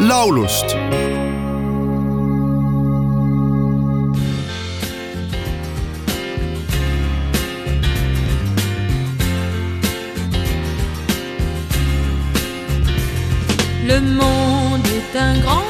laulust. Le monde est un grand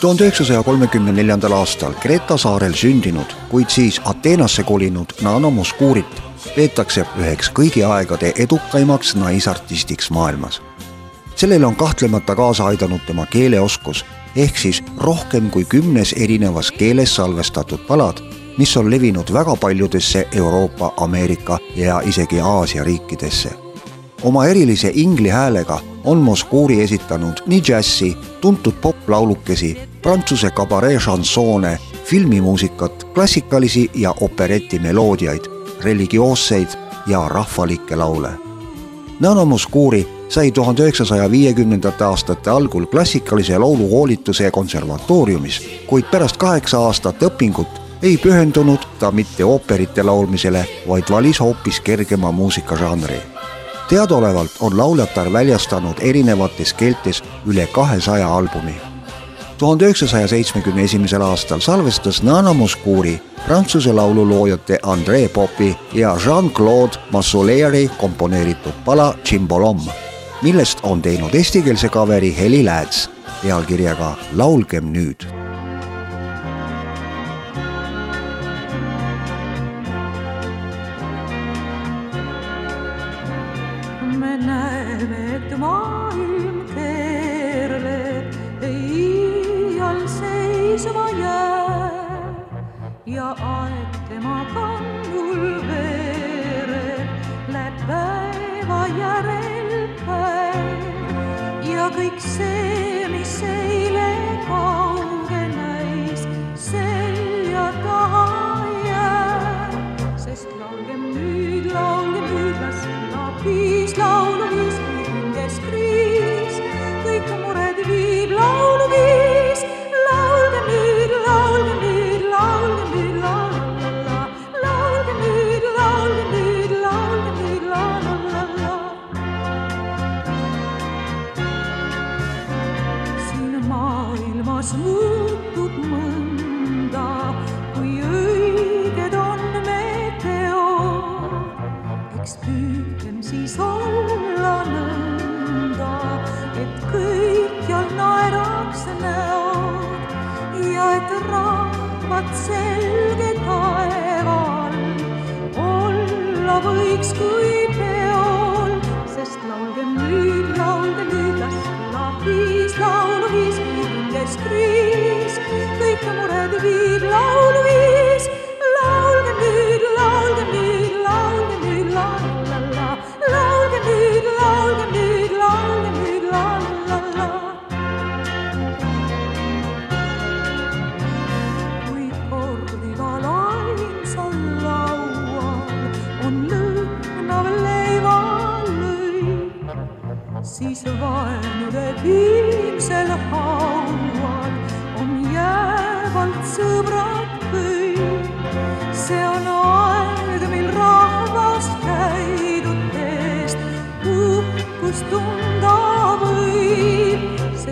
tuhande üheksasaja kolmekümne neljandal aastal Kreta saarel sündinud, kuid siis Ateenasse kolinud Nano Moskuurit peetakse üheks kõigi aegade edukaimaks naisartistiks maailmas. sellele on kahtlemata kaasa aidanud tema keeleoskus ehk siis rohkem kui kümnes erinevas keeles salvestatud palad, mis on levinud väga paljudesse Euroopa, Ameerika ja isegi Aasia riikidesse. Oma erilise ingli häälega on Moskuuri esitanud nii džässi, tuntud poplaulukesi prantsuse kabaree šansoone, filmimuusikat, klassikalisi ja opereti meloodiaid, religioosseid ja rahvalikke laule. Nano Muscuri sai tuhande üheksasaja viiekümnendate aastate algul klassikalise laulukoolituse konservatooriumis, kuid pärast kaheksa aastat õpingut ei pühendunud ta mitte ooperite laulmisele, vaid valis hoopis kergema muusikažanri. Teadaolevalt on lauljatar väljastanud erinevates keeltes üle kahesaja albumi. tuhande üheksasaja seitsmekümne esimesel aastal salvestas Nana Mouskouri prantsuse laululoojate André Popi ja Jean-Claude Massoleri komponeeritud pala Cimbolom, millest on teinud eestikeelse kaveri Heli Lääts pealkirjaga Laulgem nüüd näeme, et maailm keerleb seisma jääb ja aeg tema kannul veereb, läheb päeva järel päev. Ja kõik see, rahvad selge taeval olla võiks kui peol, sest laulgem nüüd, laulgem nüüd, las elab viis laulu, viis hinges kriis, kõik mured viib lauluviis. laulge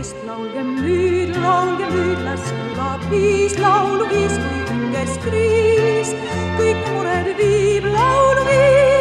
sest laulgem nüüd, laulgem nüüd, las kõlab viis laulu, viis kui hinges kriis, kõik mured viib laulu viis.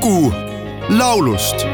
lugu laulust.